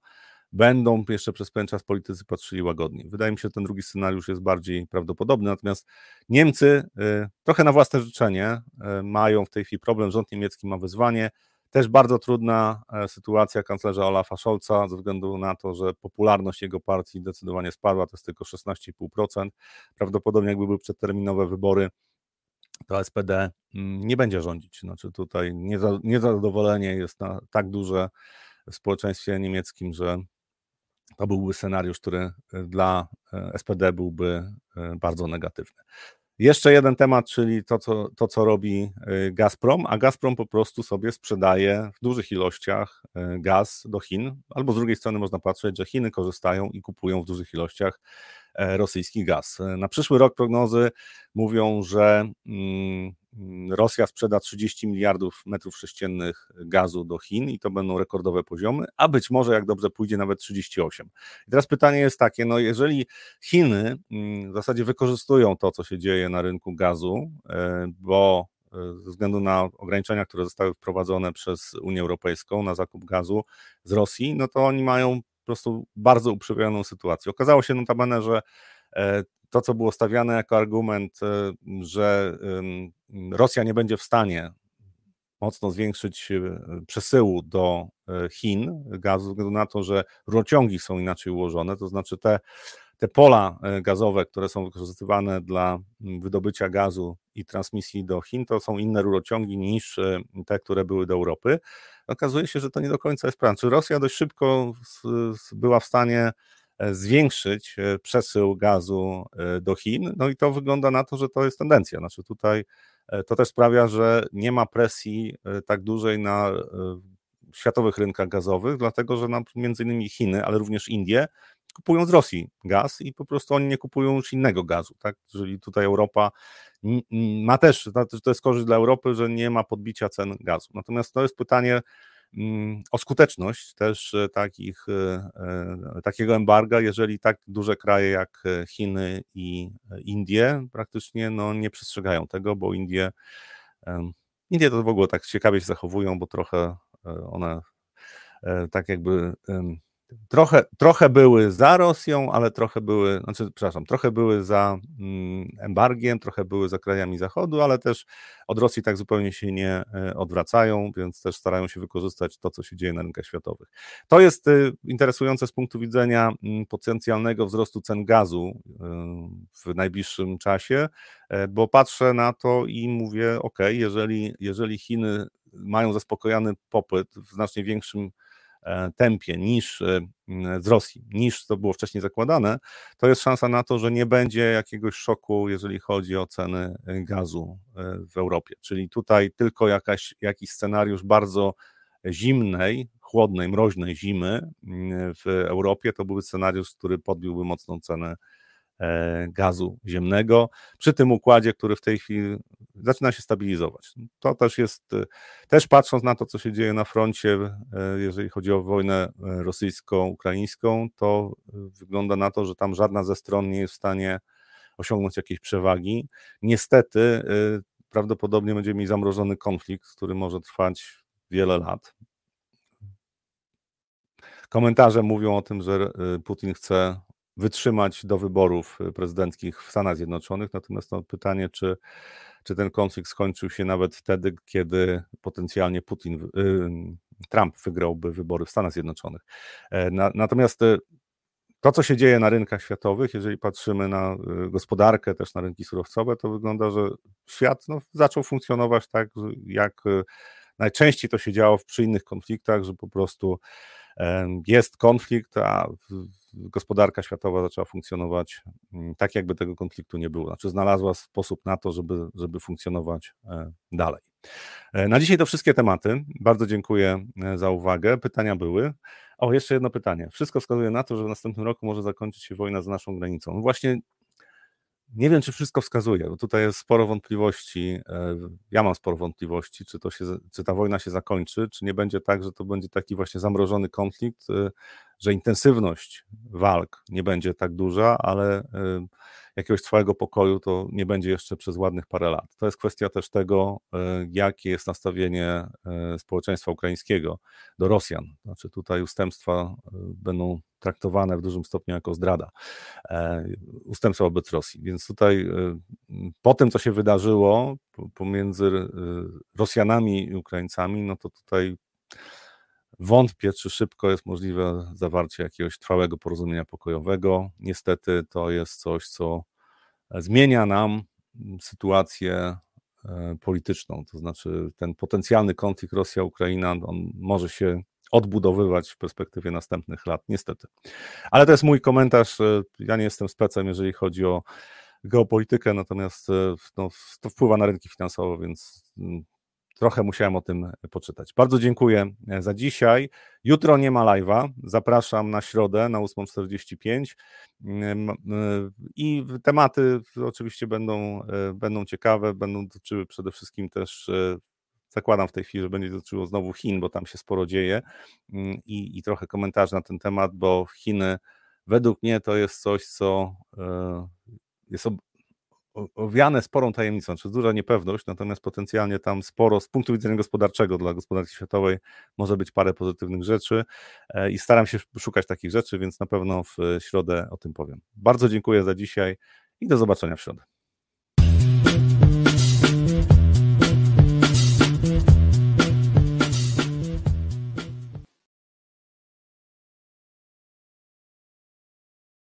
będą jeszcze przez pewien czas politycy patrzyli łagodniej. Wydaje mi się, że ten drugi scenariusz jest bardziej prawdopodobny, natomiast Niemcy y, trochę na własne życzenie y, mają w tej chwili problem, rząd niemiecki ma wyzwanie, też bardzo trudna e, sytuacja kanclerza Olafa Scholza ze względu na to, że popularność jego partii zdecydowanie spadła, to jest tylko 16,5%. Prawdopodobnie jakby były przedterminowe wybory, to SPD mm, nie będzie rządzić. Znaczy tutaj niezadowolenie jest na tak duże w społeczeństwie niemieckim, że to byłby scenariusz, który e, dla e, SPD byłby e, bardzo negatywny. Jeszcze jeden temat, czyli to co, to, co robi Gazprom, a Gazprom po prostu sobie sprzedaje w dużych ilościach gaz do Chin, albo z drugiej strony można patrzeć, że Chiny korzystają i kupują w dużych ilościach rosyjski gaz. Na przyszły rok prognozy mówią, że mm, Rosja sprzeda 30 miliardów metrów sześciennych gazu do Chin i to będą rekordowe poziomy, a być może, jak dobrze pójdzie, nawet 38. I teraz pytanie jest takie: no jeżeli Chiny mm, w zasadzie wykorzystują to, co się dzieje na rynku gazu, e, bo e, ze względu na ograniczenia, które zostały wprowadzone przez Unię Europejską na zakup gazu z Rosji, no to oni mają po prostu bardzo uprzywioną sytuację. Okazało się notabene, że e, to, co było stawiane jako argument, e, że Rosja nie będzie w stanie mocno zwiększyć e, przesyłu do Chin gazu, ze względu na to, że rurociągi są inaczej ułożone, to znaczy te, te pola gazowe, które są wykorzystywane dla wydobycia gazu i transmisji do Chin, to są inne rurociągi niż te, które były do Europy okazuje się, że to nie do końca jest prawda. Czy Rosja dość szybko była w stanie e, zwiększyć e, przesył gazu e, do Chin, no i to wygląda na to, że to jest tendencja. Znaczy tutaj to też sprawia, że nie ma presji tak dużej na światowych rynkach gazowych, dlatego że między innymi Chiny, ale również Indie kupują z Rosji gaz i po prostu oni nie kupują już innego gazu. Tak? Jeżeli tutaj Europa ma też, to jest korzyść dla Europy, że nie ma podbicia cen gazu. Natomiast to jest pytanie o skuteczność też e, takich, e, e, takiego embarga, jeżeli tak duże kraje jak Chiny i Indie praktycznie no, nie przestrzegają tego, bo Indie, Indie to w ogóle tak ciekawie się zachowują, bo trochę one tak jakby trochę, trochę były za Rosją, ale trochę były, znaczy, przepraszam, trochę były za mm, embargiem, trochę były za krajami Zachodu, ale też od Rosji tak zupełnie się nie e, odwracają, więc też starają się wykorzystać to, co się dzieje na rynkach światowych. To jest y, interesujące z punktu widzenia mm, potencjalnego wzrostu cen gazu y, w najbliższym czasie, e, bo patrzę na to i mówię, ok, jeżeli, jeżeli Chiny mają zaspokojony popyt w znacznie większym tempie niż e, z Rosji, niż to było wcześniej zakładane, to jest szansa na to, że nie będzie jakiegoś szoku, jeżeli chodzi o ceny e, gazu w Europie. Czyli tutaj tylko jakaś, jakiś scenariusz bardzo zimnej, chłodnej, mroźnej zimy w Europie, to byłby scenariusz, który podbiłby mocną cenę E, gazu ziemnego, przy tym układzie, który w tej chwili zaczyna się stabilizować. To też jest, e, też patrząc na to, co się dzieje na froncie, e, jeżeli chodzi o wojnę rosyjsko-ukraińską, to wygląda na to, że tam żadna ze stron nie jest w stanie osiągnąć jakiejś przewagi. Niestety, prawdopodobnie będziemy mieli zamrożony konflikt, który może trwać wiele lat. komentarze mówią o tym, że Putin chce wytrzymać do wyborów prezydenckich w Stanach Zjednoczonych. Natomiast to pytanie, czy, czy ten konflikt skończył się nawet wtedy, kiedy potencjalnie Putin, Trump wygrałby wybory w Stanach Zjednoczonych. Natomiast to, co się dzieje na rynkach światowych, jeżeli patrzymy na y, gospodarkę, też na rynki surowcowe, to wygląda, że świat no, zaczął funkcjonować tak, jak y, najczęściej to się działo przy innych konfliktach, że po prostu jest konflikt, a gospodarka światowa zaczęła funkcjonować mm, tak, jakby tego konfliktu nie było. Znaczy, znalazła sposób na to, żeby, żeby funkcjonować e, dalej. E, na dzisiaj to wszystkie tematy. Bardzo dziękuję e, za uwagę. Pytania były. O, jeszcze jedno pytanie. Wszystko wskazuje na to, że w następnym roku może zakończyć się wojna za naszą granicą. No właśnie nie wiem, czy wszystko wskazuje, bo tutaj jest sporo wątpliwości. E, ja mam sporo wątpliwości, czy, to się, czy ta wojna się zakończy, czy nie będzie tak, że to będzie taki właśnie zamrożony konflikt, e, że intensywność walk nie będzie tak duża, ale e, jakiegoś trwałego pokoju to nie będzie jeszcze przez ładnych parę lat. To jest kwestia też tego, jakie jest nastawienie społeczeństwa ukraińskiego do Rosjan. Znaczy tutaj ustępstwa będą traktowane w dużym stopniu jako zdrada, e, ustępstwa wobec Rosji. Więc tutaj e, po tym, co się wydarzyło pomiędzy e, Rosjanami i Ukraińcami, no to tutaj wątpię, czy szybko jest możliwe zawarcie jakiegoś trwałego porozumienia pokojowego. Niestety to jest coś, co zmienia nam sytuację polityczną, to znaczy ten potencjalny konflikt Rosja-Ukraina, on może się odbudowywać w perspektywie następnych lat, niestety. Ale to jest mój komentarz. E, ja nie jestem specem, jeżeli chodzi o geopolitykę, natomiast e, no, to wpływa na rynki finansowe, więc mm, trochę musiałem o tym poczytać. Bardzo dziękuję e, za dzisiaj. Jutro nie ma live'a. Zapraszam na środę na 8.45 mm, i tematy oczywiście będą, będą ciekawe, będą dotyczyły przede wszystkim też zakładam w tej chwili, że będzie dotyczyło znowu Chin, bo tam się sporo dzieje mm, i, i trochę komentarzy na ten temat, bo Chiny według mnie to jest coś, co e, jest owiane sporą tajemnicą, czy znaczy duża niepewność, natomiast potencjalnie tam sporo z punktu widzenia gospodarczego dla gospodarki światowej może być parę pozytywnych rzeczy e, i staram się szukać takich rzeczy, więc na pewno w środę o tym powiem. Bardzo dziękuję za dzisiaj i do zobaczenia w środę.